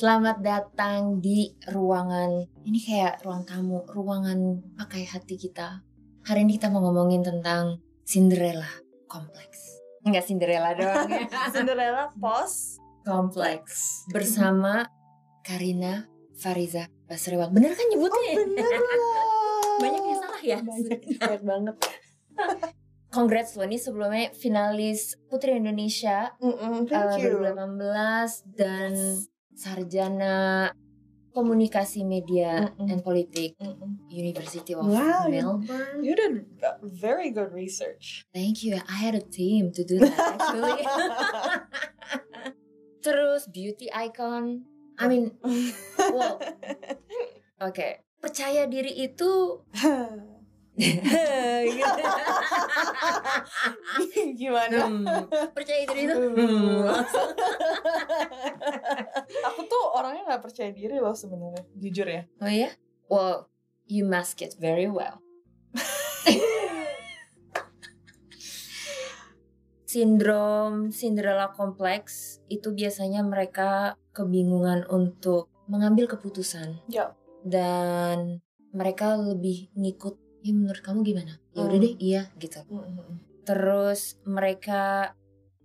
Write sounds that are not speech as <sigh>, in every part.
Selamat datang di ruangan ini kayak ruang tamu, ruangan pakai hati kita. Hari ini kita mau ngomongin tentang Cinderella kompleks. Enggak Cinderella doang ya. <laughs> Cinderella pos kompleks bersama Karina Fariza Basrewak. Bener kan nyebutnya? Oh bener lah <laughs> Banyak yang salah ya? Banyak, banyak banget <laughs> Congrats lo, ini sebelumnya finalis Putri Indonesia Mm-mm, uh, Thank you 2018 dan sarjana komunikasi media Mm-mm. and politik Mm-mm. University of Wow, Melbourne. You did very good research Thank you. I had a team to do that actually. <laughs> Terus beauty icon. I mean, <laughs> wow. Oke, percaya diri itu. <laughs> <laughs> Gimana? Hmm, percaya diri itu Hmm. hmm. <laughs> Aku tuh orangnya nggak percaya diri loh sebenarnya, jujur ya. Oh ya? Well, you mask it very well. <laughs> Sindrom Cinderella kompleks itu biasanya mereka kebingungan untuk mengambil keputusan. Ya. Dan mereka lebih ngikut, ya menurut kamu gimana? Ya udah Hmm. deh, iya gitu. Mm-mm. Terus mereka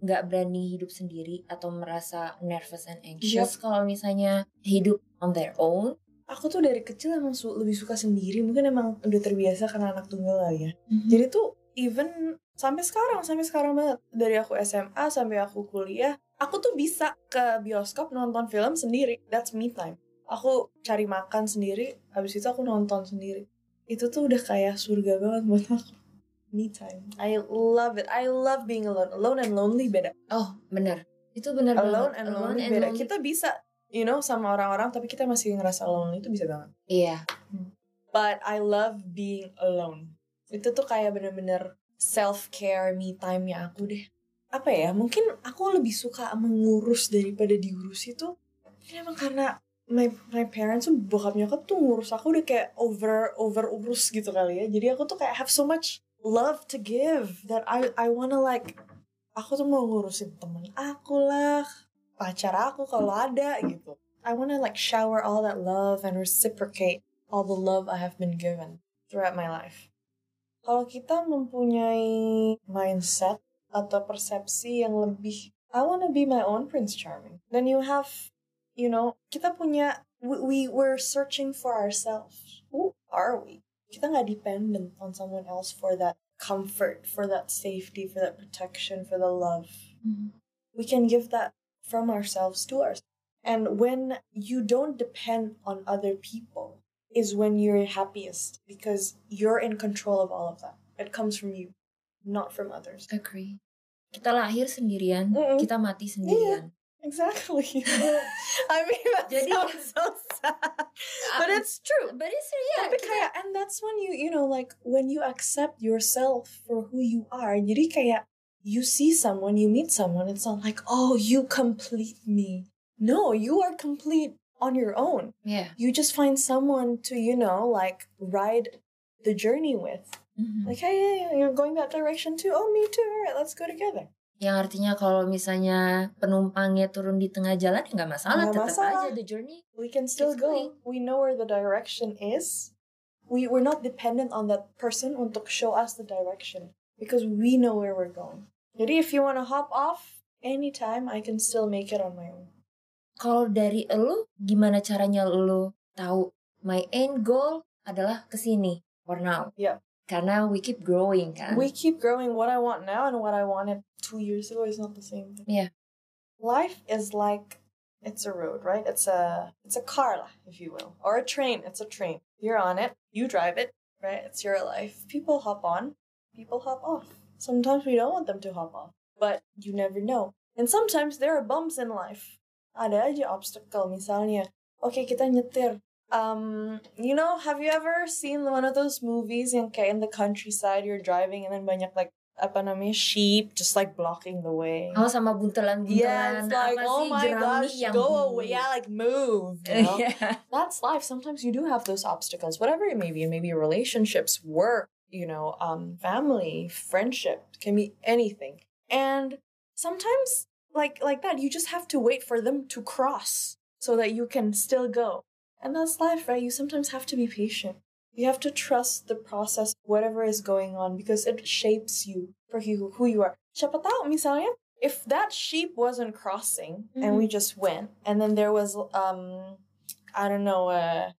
nggak berani hidup sendiri atau merasa nervous and anxious kalau misalnya hidup on their own. Aku tuh dari kecil emang su- lebih suka sendiri, mungkin emang udah terbiasa karena anak tunggal lah ya. Jadi Jadi tuh even sampai sekarang, sampai sekarang banget dari aku SMA sampai aku kuliah, aku tuh bisa ke bioskop nonton film sendiri. That's me time. Aku cari makan sendiri, habis itu aku nonton sendiri. Itu tuh udah kayak surga banget buat aku. Me time. I love it. I love being alone. Alone and lonely beda. oh bener, itu bener Alone banget. and lonely beda. Kita bisa, you know, sama orang-orang tapi kita masih ngerasa lonely itu bisa banget. Iya, But I love being alone. Itu tuh kayak bener-bener self-care, me time-nya aku deh. Apa ya, mungkin aku lebih suka mengurus daripada diurus itu. Ini emang karena my, my parents tuh bokap nyokap tuh ngurus aku udah kayak over over urus gitu kali ya. Jadi aku tuh kayak have so much love to give that I I wanna like aku tuh mau ngurusin temen aku lah, pacar aku kalau ada gitu. I wanna like shower all that love and reciprocate all the love I have been given throughout my life. Kalau kita mempunyai mindset atau persepsi yang lebih, I wanna be my own Prince Charming. Then you have, you know, kita punya, we, we were searching for ourselves. Who are we? Kita nggak dependent on someone else for that comfort, for that safety, for that protection, for the love. Mm-hmm. We can give that from ourselves to ourselves. And when you don't depend on other people, is when you're happiest because you're in control of all of that. It comes from you, not from others. agree. Kita lahir sendirian, Mm-mm. kita mati sendirian. Exactly. <laughs> I mean, that Jadi- sounds so sad, but it's true. But it's yeah, Tapi kayak, and that's when you, you know, like when you accept yourself for who you are. Jadi kayak you see someone, you meet someone, it's not like, oh, you complete me. No, you are complete on your own. yeah. You just find someone to, you know, like ride the journey with. Mhm. Like, hey, you're going that direction too. Oh, me too. All right, let's go together. Yang artinya kalau misalnya penumpangnya turun di tengah jalan ya nggak masalah, Nggak tetap masalah. aja the journey. We can still go. going. We know where the direction is. We we're not dependent on that person untuk show us the direction because we know where we're going. Jadi if you want to hop off anytime, I can still make it on my own. Kalau dari elu, gimana caranya elu tahu my end goal adalah ke sini for now? Yeah. Karena we keep growing kan. We keep growing. What I want now and what I wanted two years ago is not the same thing. Yeah. Life is like it's a road, right? It's a it's a car, if you will, or a train. It's a train. You're on it. You drive it, right? It's your life. People hop on. People hop off. Sometimes we don't want them to hop off, but you never know. And sometimes there are bumps in life. Ada aja obstacle. Misalnya, okay kita nyetir. Um, you know, have you ever seen one of those movies kayak in the countryside you're driving and then banyak like apa namanya sheep just like blocking the way. Oh sama buntelan-buntelan Yeah, it's like oh my gosh, go away, yeah, like move. You know? <laughs> yeah. That's life. Sometimes you do have those obstacles, whatever it may be. It may be relationships, work, you know, um, family, friendship, can be anything. And sometimes, like like that, you just have to wait for them to cross. so that you can still go. And that's life, right? You sometimes have to be patient. You have to trust the process, whatever is going on, because it shapes you for who, who you are. Tahu misalnya, if that sheep wasn't crossing and we just went, and then there was, um, I don't know, a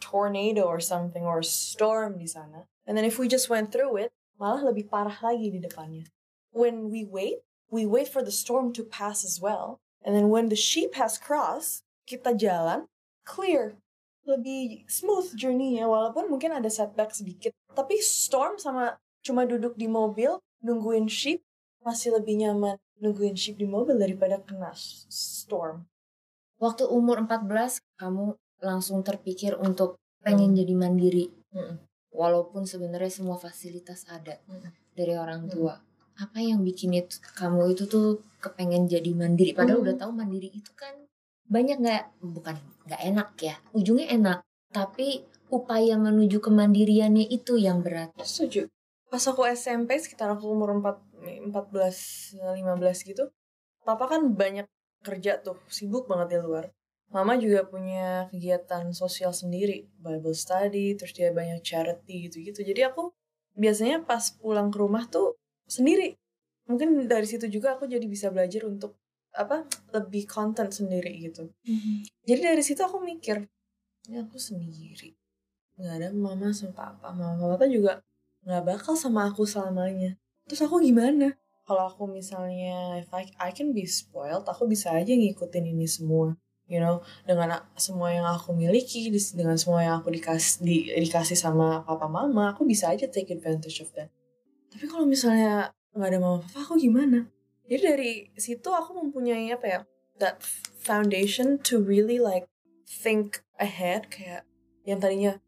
tornado or something, or a storm di sana, and then if we just went through it, malah lebih parah lagi di depannya. When we wait, we wait for the storm to pass as well. And then when the sheep has crossed, kita jalan, clear. Lebih smooth journey-nya, walaupun mungkin ada setback sedikit. Tapi storm sama cuma duduk di mobil, nungguin sheep, masih lebih nyaman nungguin sheep di mobil daripada kena storm. Waktu umur 14, kamu langsung terpikir untuk pengen jadi mandiri. Mm-mm. Walaupun sebenarnya semua fasilitas ada Mm. dari orang tua. Apa yang bikin itu kamu itu tuh kepengen jadi mandiri? Padahal Mm. udah tahu mandiri itu kan banyak nggak bukan nggak enak ya. Ujungnya enak, tapi upaya menuju kemandiriannya itu yang berat. Setuju. Pas aku SMP sekitar aku umur 4, 14, 15 gitu. Papa kan banyak kerja tuh, sibuk banget di luar. Mama juga punya kegiatan sosial sendiri, Bible study, terus dia banyak charity gitu-gitu. Jadi aku biasanya pas pulang ke rumah tuh sendiri. Mungkin dari situ juga aku jadi bisa belajar untuk apa lebih konten sendiri gitu. Jadi dari situ aku mikir, ya aku sendiri. Nggak ada mama sama papa. Mama sama papa juga nggak bakal sama aku selamanya. Terus aku gimana? Kalau aku misalnya, if I, I can be spoiled, aku bisa aja ngikutin ini semua. You know, dengan semua yang aku miliki, dengan semua yang aku dikasih, di, dikasih sama papa mama, aku bisa aja take advantage of that. Tapi kalau misalnya nggak ada mama papa, aku gimana? Jadi dari situ aku mempunyai apa ya, that foundation to really like think ahead kayak yang tadinya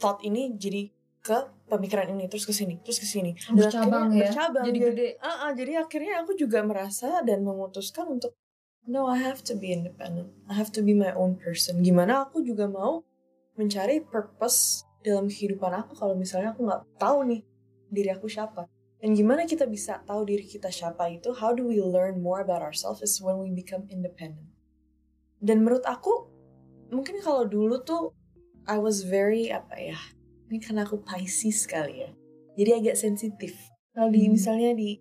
thought ini jadi ke pemikiran ini terus ke sini terus ke sini Bercabang ya. bercabang Jadi gede. Ah, ah, jadi akhirnya aku juga merasa dan memutuskan untuk no I have to be independent I have to be my own person gimana aku juga mau mencari purpose dalam kehidupan aku kalau misalnya aku nggak tahu nih diri aku siapa dan gimana kita bisa tahu diri kita siapa itu how do we learn more about ourselves is when we become independent. Dan menurut aku mungkin kalau dulu tuh I was very apa ya ini karena aku Pisces kali ya. Jadi agak sensitif. Kalau di Hmm. misalnya di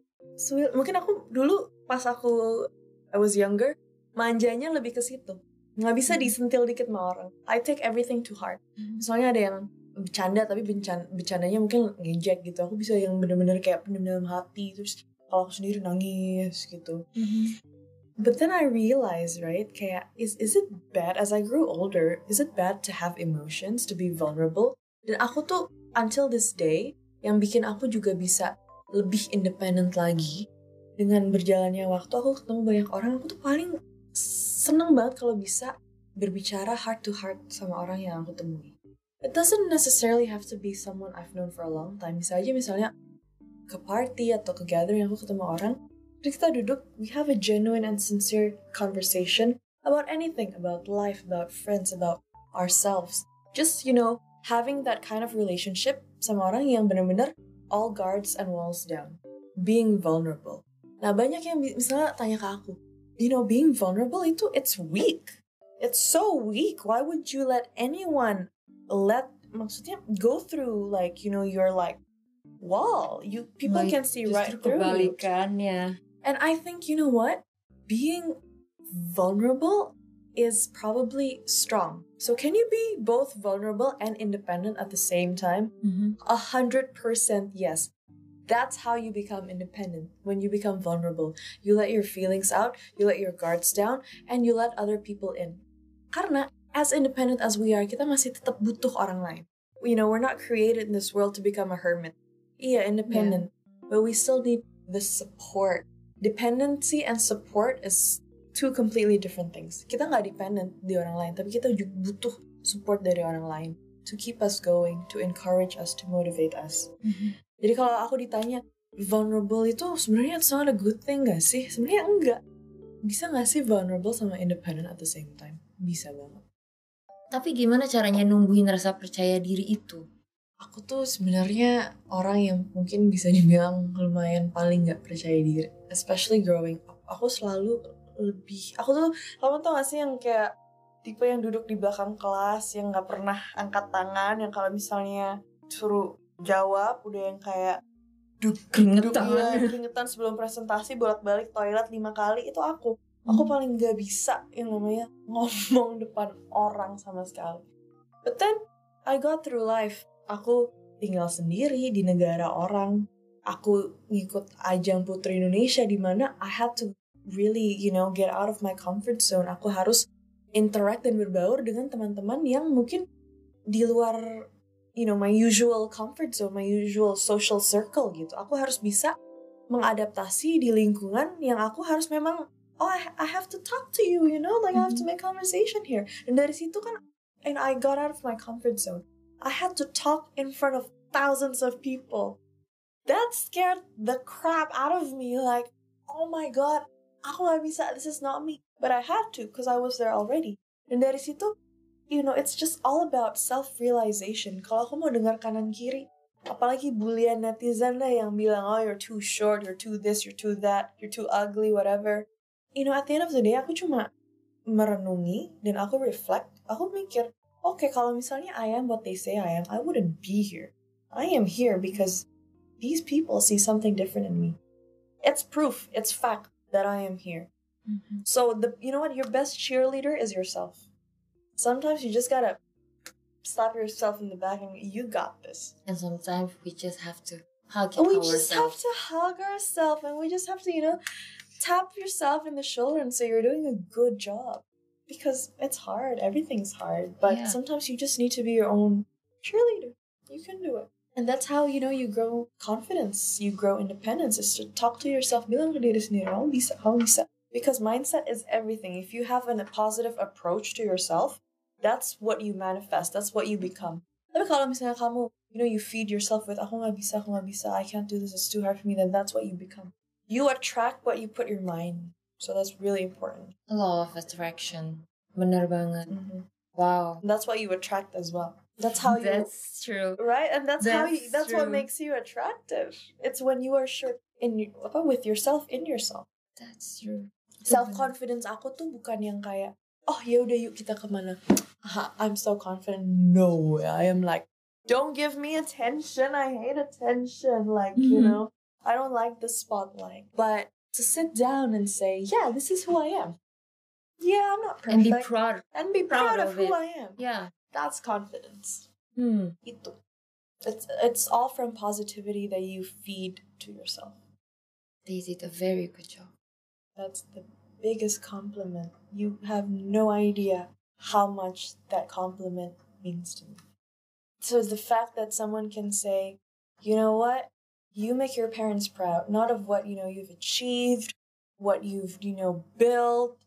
mungkin aku dulu pas aku I was younger manjanya lebih ke situ. Nggak bisa Hmm. disentil dikit sama orang. I take everything to heart. Misalnya ada yang bercanda tapi bencan bercandanya mungkin ngejek gitu aku bisa yang bener-bener kayak pendam dalam hati terus kalau aku sendiri nangis gitu But then I realized, right, kayak, is, is it bad as I grew older, is it bad to have emotions, to be vulnerable? Dan aku tuh, until this day, yang bikin aku juga bisa lebih independent lagi, dengan berjalannya waktu, aku ketemu banyak orang, aku tuh paling seneng banget kalau bisa berbicara heart to heart sama orang yang aku temui. It doesn't necessarily have to be someone I've known for a long time. Bisa aja misalnya ke party atau ke gathering aku ketemu orang, Terus kita duduk, we have a genuine and sincere conversation about anything, about life, about friends, about ourselves. Just, you know, having that kind of relationship sama orang yang benar-benar all guards and walls down. Being vulnerable. Nah, banyak yang misalnya tanya ke aku, you know, being vulnerable itu, it's weak. It's so weak. Why would you let anyone let, maksudnya, go through, like, you know, your, like, wall. You People Like, can see right through kebalikannya. And I think, you know what? Being vulnerable is probably strong. So, can you be both vulnerable and independent at the same time? Mm-hmm. A hundred percent yes. That's how you become independent. When you become vulnerable, you let your feelings out, you let your guards down, and you let other people in. Karena as independent as we are, kita masih tetap butuh orang lain. You know, we're not created in this world to become a hermit. Iya, independent. But we still need the support. Dependency and support is two completely different things. Kita nggak dependent di orang lain, tapi kita juga butuh support dari orang lain to keep us going, to encourage us, to motivate us. Jadi kalau aku ditanya vulnerable itu sebenarnya it's not a good thing gak sih? Sebenarnya enggak. Bisa gak sih vulnerable sama independent at the same time? Bisa banget. Tapi gimana caranya numbuhin rasa percaya diri itu? Aku tuh sebenarnya orang yang mungkin bisa dibilang lumayan paling gak percaya diri. Especially growing up. Aku selalu lebih, aku tuh, kamu tau gak sih yang kayak tipe yang duduk di belakang kelas yang nggak pernah angkat tangan yang kalau misalnya suruh jawab udah yang kayak duduk Keringetan. iya, keringetan sebelum presentasi bolak-balik toilet lima kali itu aku aku Hmm. paling nggak bisa yang namanya <laughs> ngomong depan orang sama sekali. But then I got through life. Aku tinggal sendiri di negara orang. Aku ngikut ajang putri Indonesia di mana I had to really you know get out of my comfort zone. Aku harus interact dan berbaur dengan teman-teman yang mungkin di luar you know my usual comfort zone my usual social circle gitu. Aku harus bisa mengadaptasi di lingkungan yang aku harus memang oh I, I have to talk to you you know like I have to mm-hmm. make conversation here. Dan dari situ kan and I got out of my comfort zone. I had to talk in front of thousands of people. That scared the crap out of me like oh my god aku gak bisa this is not me. But I had to because I was there already. Dan dari situ you know it's just all about self realization kalau aku mau dengar kanan kiri. Apalagi bulian netizen lah yang bilang oh you're too short you're too this you're too that you're too ugly whatever you know at the end of the day aku cuma merenungi dan aku reflect aku mikir oke okay, kalau misalnya I am what they say I am I wouldn't be here. I am here because these people see something different in me. It's proof it's fact that I am here. Mhm. so the you know what? Your best cheerleader is yourself. Sometimes you just gotta slap yourself in the back and you got this. And sometimes we just have to hug And we just have to hug ourselves and we just have to, you know, tap yourself in the shoulder and say you're doing a good job. Because it's hard. Everything's hard. But Yeah. sometimes you just need to be your own cheerleader. You can do it. And that's how, you know, you grow confidence. You grow independence. Is to talk to yourself. Bilang ke diri sendiri, "Kamu bisa, kamu bisa." Because mindset is everything. If you have an, a positive approach to yourself, that's what you manifest. That's what you become. Tapi kalau misalnya kamu, you know, you feed yourself with, nggak bisa, nggak bisa, I can't do this, it's too hard for me, then that's what you become. You attract what you put your mind. So that's really important. Law of attraction. Bener banget. Mhm. Wow. And that's what you attract as well. That's how you, That's true. right? And that's, how you, That's that's what makes you attractive. It's when you are sure in you, apa, with yourself in yourself. That's true. Self confidence aku tuh bukan yang kayak, oh ya udah yuk kita kemana. Aha, I'm so confident. No, way. I am like, don't give me attention. I hate attention. Like you Mhm. know, I don't like the spotlight. But to sit down and say, yeah, this is who I am. Yeah, I'm not perfect. And be proud. And be proud, proud of, of who. I am. Yeah. That's confidence. Hmm. It's it's all from positivity that you feed to yourself. They did a very good job. That's the biggest compliment. You have no idea how much that compliment means to me. So the fact that someone can say, you know what? You make your parents proud, not of what, you know, you've achieved, what you've, you know, built,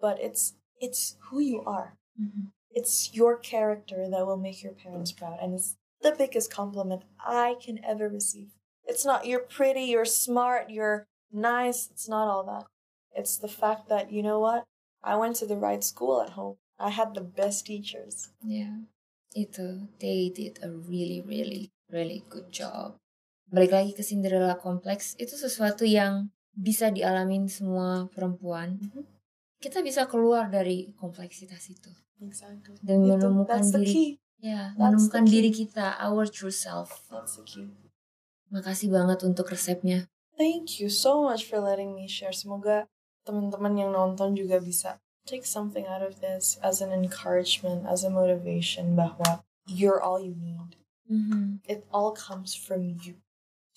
but it's it's who you are. Mhm. It's your character that will make your parents proud. And it's the biggest compliment I can ever receive. It's not you're pretty, you're smart, you're nice. It's not all that. It's the fact that, you know what? I went to the right school at home. I had the best teachers. Yeah. Itu, they did a really, really, really good job. Balik lagi ke Cinderella Complex, itu sesuatu yang bisa dialamin semua perempuan. Mhm. Kita bisa keluar dari kompleksitas itu. Exactly. Dan Itu- menemukan diri. Ya, That's menemukan diri kita, our true self. That's the key. Makasih banget untuk resepnya. Thank you so much for letting me share. Semoga teman-teman yang nonton juga bisa take something out of this as an encouragement, as a motivation bahwa you're all you need. Mhm. It all comes from you.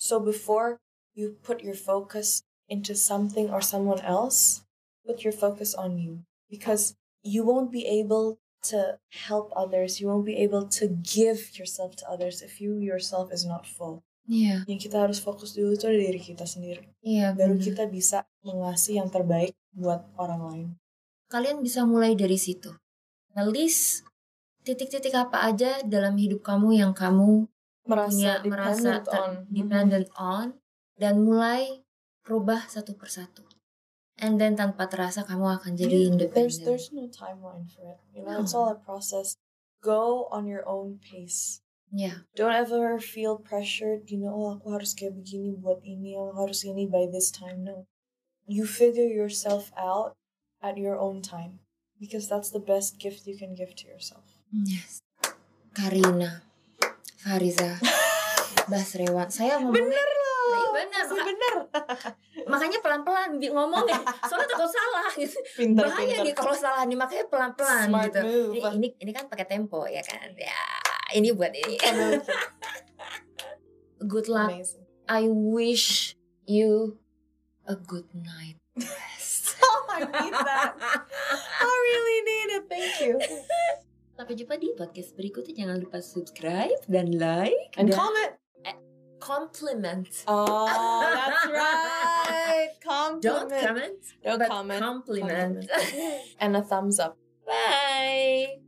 So before you put your focus into something or someone else, put your focus on you because you won't be able to help others. You won't be able to give yourself to others if you yourself is not full. Iya, Yang kita harus fokus dulu itu ada diri kita sendiri. iya Baru bener. kita bisa mengasih yang terbaik buat orang lain. Kalian bisa mulai dari situ. Ngelis titik-titik apa aja dalam hidup kamu yang kamu punya Merasa merasa dependent ter- on. dependent on dan mulai rubah satu persatu. And then tanpa terasa kamu akan jadi You- independen. There's there's no timeline for it. You know, it's No. all a process. Go on your own pace. Ya, Don't ever feel pressured, you know, oh, aku harus kayak begini buat ini, aku harus ini by this time. No. You figure yourself out at your own time. because that's the best gift you can give to yourself. Yes. Karina, Fariza, Basrewan. Saya ngomongnya Bener loh. Iya, bener, maka- bener. makanya pelan-pelan bi- ngomongnya. Soalnya takut salah gitu. Pinter, Bahaya pinter. nih kalau salah nih makanya pelan-pelan Smart gitu. move. Ini, ini ini kan pakai tempo ya kan. Ya, ini buat ini. Good luck. Amazing. I wish you a good night rest. <laughs> Oh, I need that. I really need it. Thank you. <laughs> Sampai jumpa di podcast berikutnya. Jangan lupa subscribe dan like And dan comment. compliment. Oh, that's <laughs> right. Compliment. Don't comment, Don't comment. compliment. And a thumbs up. Bye.